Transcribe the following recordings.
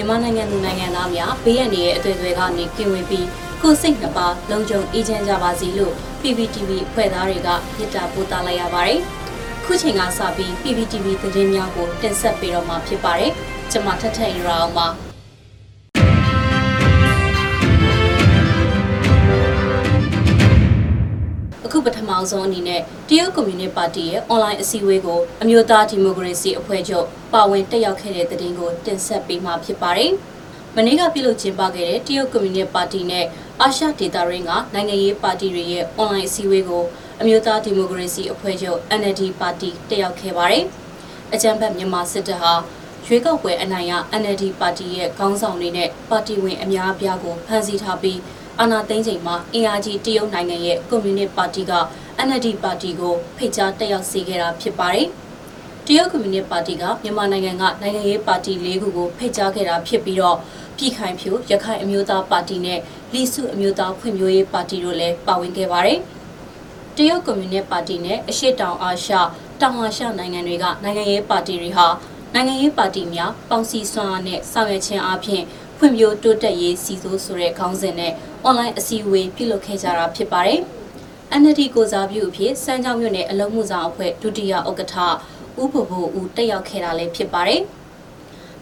မြန်မာနိုင်ငံသူနိုင်ငံသားများဘေးရန်တွေရဲ့အသွင်တွေကနေကင်ဝေးပြီးကိုယ်စိတ်နှစ်ပါးလုံခြုံအေးချမ်းကြပါစေလို့ PPTV ဖွဲ့သားတွေကမြစ်တာပို့သလိုက်ရပါတယ်။ခုချိန်ကစပြီး PPTV သတင်းများကိုတင်ဆက်ပေးတော့မှာဖြစ်ပါတယ်။ကျွန်မထထရအောင်ပါ။ ပထမဆုံးအနေနဲ့တရုတ်ကွန်မြူနတီပါတီရဲ့အွန်လိုင်းအစည်းအဝေးကိုအမျိုးသားဒီမိုကရေစီအဖွဲ့ချုပ်ပါဝင်တက်ရောက်ခဲ့တဲ့တဲ့တင်ကိုတင်ဆက်ပေးမှာဖြစ်ပါတယ်။မနေ့ကပြုလုပ်ကျင်းပခဲ့တဲ့တရုတ်ကွန်မြူနတီပါတီနဲ့အာရှဒေသရင်းကနိုင်ငံရေးပါတီတွေရဲ့အွန်လိုင်းအစည်းအဝေးကိုအမျိုးသားဒီမိုကရေစီအဖွဲ့ချုပ် NLD ပါတီတက်ရောက်ခဲ့ပါတယ်။အကြံဖက်မြန်မာစစ်တပ်ဟာရွေးကောက်ပွဲအနိုင်ရ NLD ပါတီရဲ့ခေါင်းဆောင်တွေနဲ့ပါတီဝင်အများအပြားကိုဖမ်းဆီးထားပြီး အာဏာသိမ်းချိန်မှာအင်အားကြီးတရုတ်နိုင်ငံရဲ့ကွန်မြူနတီပါတီက NLD ပါတီကိုဖိတ်ကြားတက်ရောက်စေခဲ့တာဖြစ်ပါတယ်။တရုတ်ကွန်မြူနတီပါတီကမြန်မာနိုင်ငံကနိုင်ငံရေးပါတီ၄ခုကိုဖိတ်ကြားခဲ့တာဖြစ်ပြီးတော့ပြည်ခိုင်ဖြိုရခိုင်အမျိုးသားပါတီနဲ့လီစုအမျိုးသားဖွံ့ဖြိုးရေးပါတီတို့လည်းပါဝင်ခဲ့ပါတယ်။တရုတ်ကွန်မြူနတီပါတီနဲ့အရှေ့တောင်အာရှတောင်အာရှနိုင်ငံတွေကနိုင်ငံရေးပါတီတွေဟာနိုင်ငံရေးပါတီများပေါင်းစည်းစွမ်းအားနဲ့ဆောင်ရွက်ခြင်းအပြင်ဖွံ့ဖြိုးတိုးတက်ရေးစီစိုးဆိုတဲ့ခေါင်းစဉ်နဲ့ အွန်လိုင်းအစည်းအဝေးပြုလုပ်ခဲ့ကြတာဖြစ်ပါတယ်။ NLD ကိုစားပြုအဖြစ်စမ်းကြောင်းမြို့နယ်အလုံးမှုဆောင်အဖွဲ့ဒုတိယဥက္ကဋ္ဌဦးဘိုဘိုဦးတက်ရောက်ခဲ့တာလည်းဖြစ်ပါတယ်။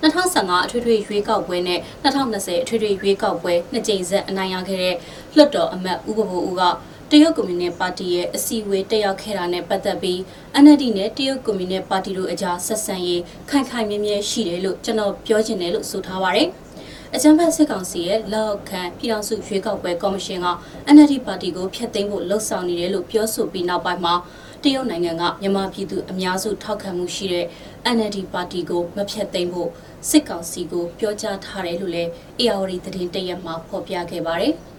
2015အထွေထွေရွေးကောက်ပွဲနဲ့2020အထွေထွေရွေးကောက်ပွဲနှစ်ကြိမ်ဆက်အနိုင်ရခဲ့တဲ့လွှတ်တော်အမတ်ဦးဘိုဘိုဦးကတရုတ်ကွန်မြူနတီပါတီရဲ့အစည်းအဝေးတက်ရောက်ခဲ့တာနဲ့ပတ်သက်ပြီး NLD နဲ့တရုတ်ကွန်မြူနတီပါတီတို့အကြားဆက်ဆံရေးခိုင်ခိုင်မြဲမြဲရှိတယ်လို့ကျွန်တော်ပြောချင်တယ်လို့ဆိုထားပါတယ်။ အကြံဖတ်စစ်ကောင်စီရဲ့လောက်ခံပြည်ထောင်စုရွေးကောက်ပွဲကော်မရှင်က NLD ပါတီကိုဖျက်သိမ်းဖို့လှုံ့ဆော်နေတယ်လို့ပြောဆိုပြီးနောက်ပိုင်းမှာတရုတ်နိုင်ငံကမြန်မာပြည်သူအများစုထောက်ခံမှုရှိတဲ့ NLD ပါတီကိုမဖျက်သိမ်းဖို့စစ်ကောင်စီကိုပြောကြားထားတယ်လို့လည်း ARD သတင်းတရက်မှာဖော်ပြခဲ့ပါတယ်။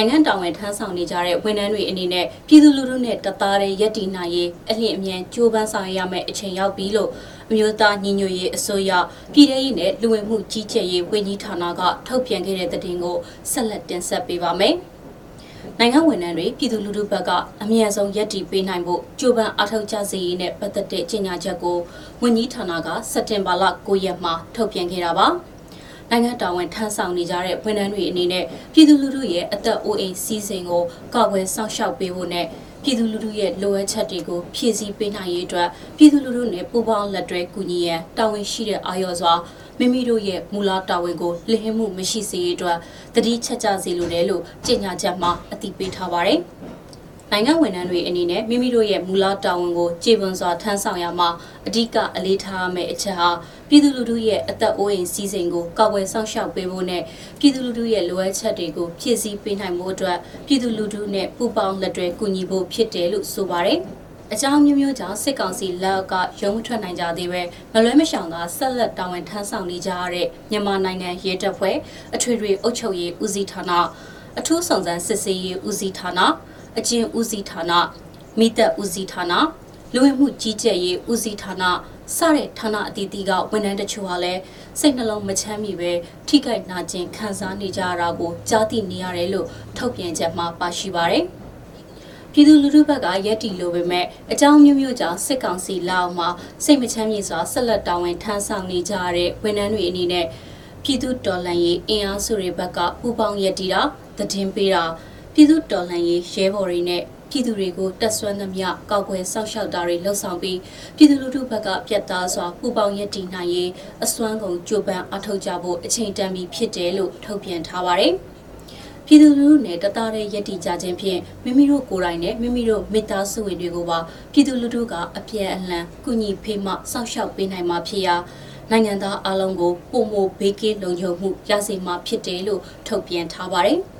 နိုင်ငံတော်ဝန်ထမ်းဆောင်နေကြတဲ့ဝန်ထမ်းတွေအနေနဲ့ပြည်သူလူထုနဲ့တသားတည်းရက်တည်နိုင်ရေးအလျင်အမြန်ကြိုးပမ်းဆောင်ရွက်ရမယ့်အချိန်ရောက်ပြီလို့အမျိုးသားညီညွတ်ရေးအစိုးရပြည်ထရေးနဲ့လူဝင်မှုကြီးကြပ်ရေးဝန်ကြီးဌာနကထုတ်ပြန်ခဲ့တဲ့သတင်းကိုဆက်လက်တင်ဆက်ပေးပါမယ်။နိုင်ငံဝန်ထမ်းတွေပြည်သူလူထုဘက်ကအမြန်ဆုံးရက်တည်ပေးနိုင်ဖို့ကြိုးပမ်းအားထုတ်ကြစေရေးနဲ့ပတ်သက်တဲ့ကြေညာချက်ကိုဝန်ကြီးဌာနကစက်တင်ဘာလ9ရက်မှာထုတ်ပြန်ခဲ့တာပါ။ နိုင်ငံတော်ဝန်ထမ်းဆောင်နေကြတဲ့ဝန်ထမ်းတွေအနေနဲ့ပြည်သူလူထုရဲ့အသက်အိုးအိမ်စီးစိမ်ကိုကောက်ွယ်စောင့်ရှောက်ပေးဖို့နဲ့ပြည်သူလူထုရဲ့လိုအပ်ချက်တွေကိုဖြည့်ဆည်းပေးနိုင်ရေးအတွက်ပြည်သူလူထုနဲ့ပူးပေါင်းလက်တွဲကူညီရန်တာဝန်ရှိတဲ့အာရုံစွာမိမိတို့ရဲ့မူလတာဝန်ကိုလျှင်မှုမရှိစေရအတွက်တတိချက်ကြစေလိုတယ်လို့ကြေညာချက်မှာအသိပေးထားပါတယ်။ နိုင်ငံဝန်ထမ်းတွေအနေနဲ့မိမိတို့ရဲ့မူလတာဝန်ကိုကြေပွန်စွာထမ်းဆောင်ရမှာအဓိကအလေးထားရမယ့်အချက်ဟာပြည်သူလူထုရဲ့အသက်အိုးအိမ်စီးစိမ်ကိုကာကွယ်စောင့်ရှောက်ပေးဖို့နဲ့ပြည်သူလူထုရဲ့လိုအပ်ချက်တွေကိုဖြည့်ဆည်းပေးနိုင်မှုအတွက်ပြည်သူလူထုနဲ့ပူးပေါင်းလက်တွဲကူညီဖို့ဖြစ်တယ်လို့ဆိုပါတယ်။အကြောင်းမျိုးမျိုးကြောင့်စစ်ကောင်စီလက်ကရုံးမထွက်နိုင်ကြသေးပဲမလွဲမရှောင်သာဆက်လက်တာဝန်ထမ်းဆောင်နေကြရတဲ့မြန်မာနိုင်ငံရဲတပ်ဖွဲ့အထွေထွေအုပ်ချုပ်ရေးဦးစီးဌာနအထူးဆောင်စမ်းစစ်ဆေးရေးဦးစီးဌာန အကျဉ်ဦးစီးဌာနမိသက်ဦးစီးဌာနလူဝင်မှုကြီးကြပ်ရေးဦးစီးဌာနစတဲ့ဌာနအသီးသီးကဝန်ထမ်းတချို့ဟာလည်းစိတ်နှလုံးမချမ်းမြေပဲထိခိုက်နာကျင်ခံစားနေကြရတာကိုကြားသိနေရတယ်လို့ထုတ်ပြန်ချက်မှာပါရှိပါတယ်။ပြည်သူလူထုဘက်ကရက်တီလိုပေမဲ့အကြောင်းမျိုးမျိုးကြောင့်စစ်ကောင်စီလက်အောက်မှာစိတ်မချမ်းမြေစွာဆက်လက်တာဝန်ထမ်းဆောင်နေကြရတဲ့ဝန်ထမ်းတွေအနေနဲ့ပြည်သူတော်လှန်ရေးအင်အားစုတွေဘက်ကပူးပေါင်းရက်တီတာသတင်းပေးတာ ပြည်သူတော်လှန်ရေးရဲဘော်တွေနဲ့ပြည်သူတွေကိုတက်ဆွမ်းသမျှကောက်ွယ်စောင့်ရှောက်တာတွေလှုပ်ဆောင်ပြီးပြည်သူလူထုဘက်ကပြတ်သားစွာပူပေါင်းရည်တည်နိုင်ရေးအစွမ်းကုန်ကြိုးပမ်းအထောက်ကြဖို့အချိန်တန်ပြီးဖြစ်တယ်လို့ထုတ်ပြန်ထားပါတယ်။ပြည်သူလူထုနဲ့တသားတဲ့ရည်တည်ကြခြင်းဖြင့်မိမိတို့ကိုယ်တိုင်နဲ့မိမိတို့မိသားစုဝင်တွေကိုပါပြည်သူလူထုကအပြည့်အလှန်ကုညီဖေးမှစောင့်ရှောက်ပေးနိုင်မှာဖြစ်ရာနိုင်ငံသားအလုံးကိုပုံမဘေးကင်းလုံခြုံမှုရစေမှာဖြစ်တယ်လို့ထုတ်ပြန်ထားပါတယ်။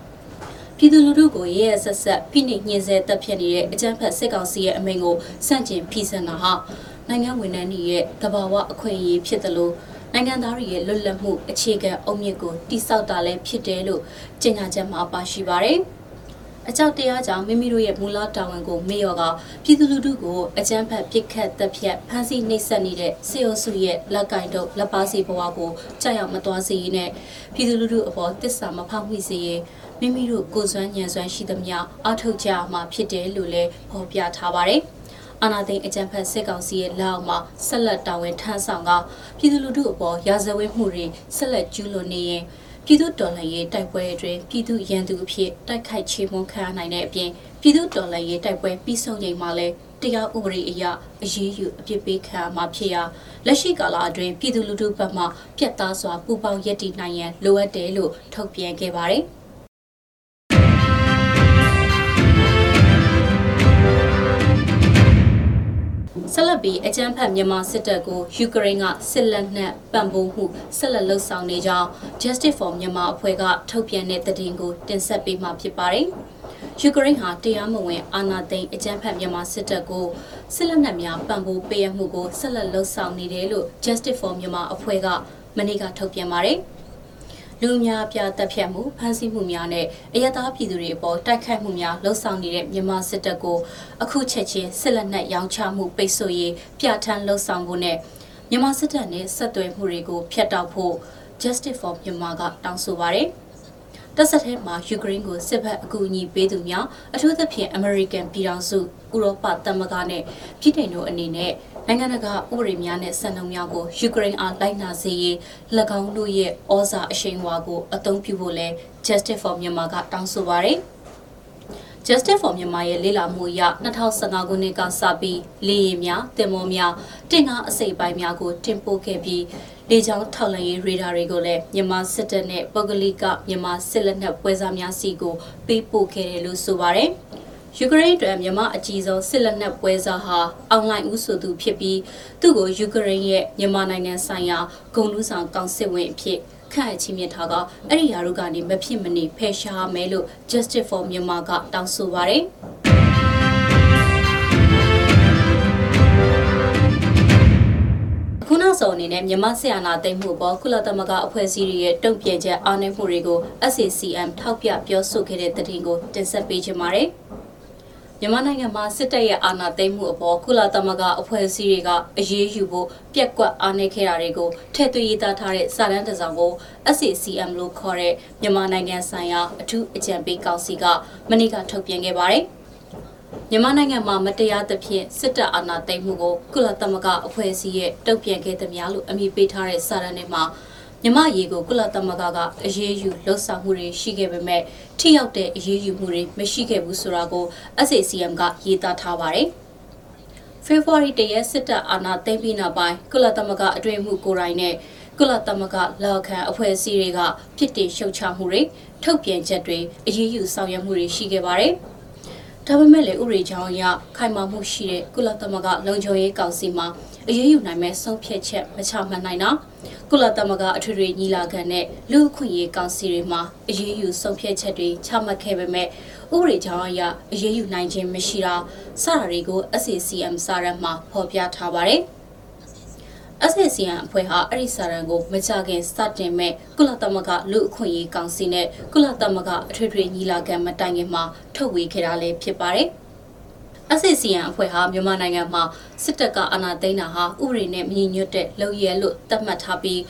ပြည်သူလူထုကိုရဲရဲဆက်ဆက်ဖိနှိပ်ညှင်းဆဲတပ်ဖြတ်နေတဲ့အကြမ်းဖက်စစ်ကောင်စီရဲ့အမိန့်ကိုစန့်ကျင်ဖိစံတာဟာနိုင်ငံဝန်ထမ်းတွေရဲ့တဘာဝအခွင့်အရေးဖြစ်တယ်လို့နိုင်ငံသားတွေရဲ့လွတ်လပ်မှုအခြေခံအုံမြင့်ကိုတိစောက်တာလည်းဖြစ်တယ်လို့ကြေညာချက်မှာပါရှိပါတယ်။အကြောက်တရားကြောင့်မိမိတို့ရဲ့မူလတာဝန်ကိုမေ့ရောကပြည်သူလူထုကိုအကြမ်းဖက်ပစ်ခတ်တပ်ဖြတ်ဖမ်းဆီးနှိပ်စက်နေတဲ့စေအုပ်စုရဲ့လက်ကင်တို့လက်ပါစီဘဝကိုကြောက်ရွံ့မသွားစေရနဲ့ပြည်သူလူထုအပေါ်တစ္ဆာမဖောက်မိစေရ မိမိတို့ကိုယ်စွမ်းဉာဏ်စွမ်းရှိသမျှအားထုတ်ကြမှာဖြစ်တယ်လို့လည်းဖော်ပြထားပါတယ်။အာဏာသိမ်းအကြမ်းဖက်စစ်ကောင်စီရဲ့လက်အောက်မှာဆက်လက်တာဝန်ထမ်းဆောင်ကပြည်သူလူထုအပေါ်ရာဇဝတ်မှုတွေဆက်လက်ကျူးလွန်နေရင်ပြည်သူတော်လှန်ရေးတိုက်ပွဲအတွင်းပြည်သူရန်သူအဖြစ်တိုက်ခိုက်ချေမှုန်းခံရနိုင်တဲ့အပြင်ပြည်သူတော်လှန်ရေးတိုက်ပွဲပြီးဆုံးချိန်မှာလည်းတရားဥပဒေအရအရေးယူအပြစ်ပေးခံရမှာဖြစ်ရာလက်ရှိကာလအတွင်းပြည်သူလူထုဘက်မှပြတ်သားစွာပူပေါင်းရည်တည်နိုင်ရန်လိုအပ်တယ်လို့ထုတ်ပြန်ခဲ့ပါတယ်။ ဆက်လက်ပြီးအကြမ်းဖက်မြန်မာစစ်တပ်ကိုယူကရိန်းကစစ်လက်နက်ပံ့ပိုးမှုဆက်လက်လှုပ်ဆောင်နေကြောင်း Justice for Myanmar အဖွဲ့ကထုတ်ပြန်တဲ့သတင်းကိုတင်ဆက်ပေးမှာဖြစ်ပါတယ်။ယူကရိန်းဟာတရားမဝင်အာဏာသိမ်းအကြမ်းဖက်မြန်မာစစ်တပ်ကိုစစ်လက်နက်များပံ့ပိုးပေးရမှုကိုဆက်လက်လှုပ်ဆောင်နေတယ်လို့ Justice for Myanmar အဖွဲ့ကမနေ့ကထုတ်ပြန်ပါတယ်။ လူများပြတပ်ဖြတ်မှုဖမ်းဆီးမှုများနဲ့အယက်သားပြည်သူတွေအပေါ်တိုက်ခိုက်မှုများလှုံ့ဆော်နေတဲ့မြန်မာစစ်တပ်ကိုအခုချက်ချင်းစစ်လက်နက်ရောင်းချမှုပိတ်ဆို့ရေးပြဋ္ဌာန်းလှုံ့ဆော်ဖို့နဲ့မြန်မာစစ်တပ်နဲ့ဆက်သွယ်မှုတွေကိုဖျက်တောက်ဖို့ Justice for Myanmar ကတောင်းဆိုပါတယ်။ တပ်ဆက်ထဲမှာယူကရိန်းကိုစစ်ဘက်အကူအညီပေးသူများအထူးသဖြင့်အမေရိကန်ပြည်ထောင်စုဥရောပသမဂ္ဂနဲ့ပြည်ထောင်စုအနေနဲ့နိုင်ငံတကာဥပဒေများနဲ့စံနှုန်းများကိုယူကရိန်းအားလိုက်နာစေရေး၎င်းတို့ရဲ့ဩဇာအရှိန်အဝါကိုအသုံးပြုဖို့လဲ Justice for Myanmar ကတောင်းဆိုပါတယ်။ Justice for Myanmar ရဲ့လေ့လာမှုအရ2015ခုနှစ်ကစပြီးလေယာဉ်များတင်မောများတင်ကားအစိပ်ပိုင်းများကိုတင်ပို့ခဲ့ပြီးလေကြောင်းထောက်လှမ်းရေးရေဒါတွေကိုလည်းမြန်မာစစ်တပ်နဲ့ပုဂ္ဂလိကမြန်မာစစ်လက်နက်ပွဲစားများစီကိုပေးပို့ခဲ့တယ်လို့ဆိုပါတယ်။ယူကရိန်းအတွက်မြန်မာအကြီးဆုံးစစ်လက်နက်ပွဲစားဟာအောင်လိုင်းဦးဆိုသူဖြစ်ပြီးသူ့ကိုယူကရိန်းရဲ့မြန်မာနိုင်ငံဆိုင်ရာဂုဏ်ထူးဆောင်ကောင်စစ်ဝင်အဖြစ် ခန့်အချီးမြှင့်ထားကအဲ့ဒီယာရုကနေမဖြစ်မနေဖယ်ရှားမယ်လို့ Justice for Myanmar ကတောင်းဆိုပါတယ်ခုနောက်ဆုံးအနေနဲ့မြန်မာဆီယနာသိမ်းမှုပေါ်ကုလသမဂ္ဂအဖွဲ့အစည်းရဲ့တုံ့ပြန်ချက်အားနည်းမှုတွေကို SACM ထောက်ပြပြောဆိုခဲ့တဲ့သတင်းကိုတင်ဆက်ပေးချင်ပါတယ်။ မြန်မာနိုင်ငံမှာစစ်တပ်ရဲ့အာဏာသိမ်းမှုအပေါ်ကုလသမဂ္ဂအဖွဲ့အစည်းတွေကအရေးယူဖို့ပြက်ကွက်အားနည်းခဲ့တာတွေကိုထည့်သွင်းရေးသားထားတဲ့စာတမ်းတစ်စောင်ကို SACM လို့ခေါ်တဲ့မြန်မာနိုင်ငံဆိုင်ရာအထူးအကြံပေးကောင်စီကမနေ့ကထုတ်ပြန်ခဲ့ပါတယ်။မြန်မာနိုင်ငံမှာမတရားသဖြင့်စစ်တပ်အာဏာသိမ်းမှုကိုကုလသမဂ္ဂအဖွဲ့အစည်းရဲ့တုံ့ပြန်ခဲ့သမျှလို့အမည်ပေးထားတဲ့စာတမ်းတွေမှာ မြမရေကိုကုလသမဂ္ဂကအရေးယူလှုပ်ဆောင်မှုတွေရှိခဲ့ပေမဲ့ထိရောက်တဲ့အရေးယူမှုတွေမရှိခဲ့ဘူးဆိုတာကို SACM ကရေးသားထားပါတယ်။ဖေဖော်ဝါရီတရက်စစ်တပ်အာဏာသိမ်းပြီးနောက်ပိုင်းကုလသမဂ္ဂအတွင်းမှုကိုယ်တိုင်နဲ့ကုလသမဂ္ဂလောက်ခံအဖွဲ့အစည်းတွေကဖြစ်တည်ရှုတ်ချမှုတွေထုတ်ပြန်ချက်တွေအရေးယူဆောင်ရွက်မှုတွေရှိခဲ့ပါတယ်။ဒါပေမဲ့လည်းဥရိချောင်းအရခိုင်မာမှုရှိတဲ့ကုလသမဂ္ဂလုံခြုံရေးကောင်စီမှာ အရေးယူနိုင်မဲ့ဆုံးဖြတ်ချက်မချမှတ်နိုင်တာကုလသမဂ္ဂအထွေထွေညီလာခံနဲ့လူ့အခွင့်အရေးကောင်စီတွေမှာအရေးယူဆုံးဖြတ်ချက်တွေချမှတ်ခဲ့ပေမဲ့ဥပဒေချောင်းအရအရေးယူနိုင်ခြင်းမရှိတာစတာတွေကို SACM စာရန်မှာဖော်ပြထားပါတယ်။ SACN အဖွဲ့ဟာအဲ့ဒီစာရန်ကိုမကြခင်စတင်မဲ့ကုလသမဂ္ဂလူအခွင့်အရေးကောင်စီနဲ့ကုလသမဂ္ဂအထွေထွေညီလာခံမတိုင်ခင်မှာထုတ်ဝေခဲ့တာလည်းဖြစ်ပါတယ်။ SACN အဖွဲ့ဟာမြန်မာနိုင်ငံမှာစစ်တပ်ကအာဏာသိမ်းတာဟာဥပဒေနဲ့မညီညွတ်တဲ့လုပ်ရဲလို့သတ်မှတ်ထားပြီး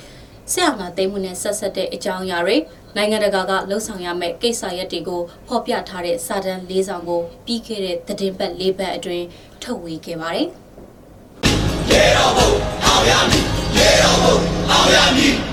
ဆက်အာဏာသိမ်းမှုနဲ့ဆက်ဆက်တဲ့အကြောင်းအရာတွေနိုင်ငံတကာကလှုံ့ဆော်ရမယ့်ကိစ္စရပ်တွေကိုဖော်ပြထားတဲ့စာတမ်း၄ဆောင်ကိုပြီးခဲ့တဲ့သတင်းပတ်၄ပတ်အတွင်းထုတ်ဝေခဲ့ပါတယ်။ရေတော်ဘုံအောင်ရမည်ရေတော်ဘုံအောင်ရမည်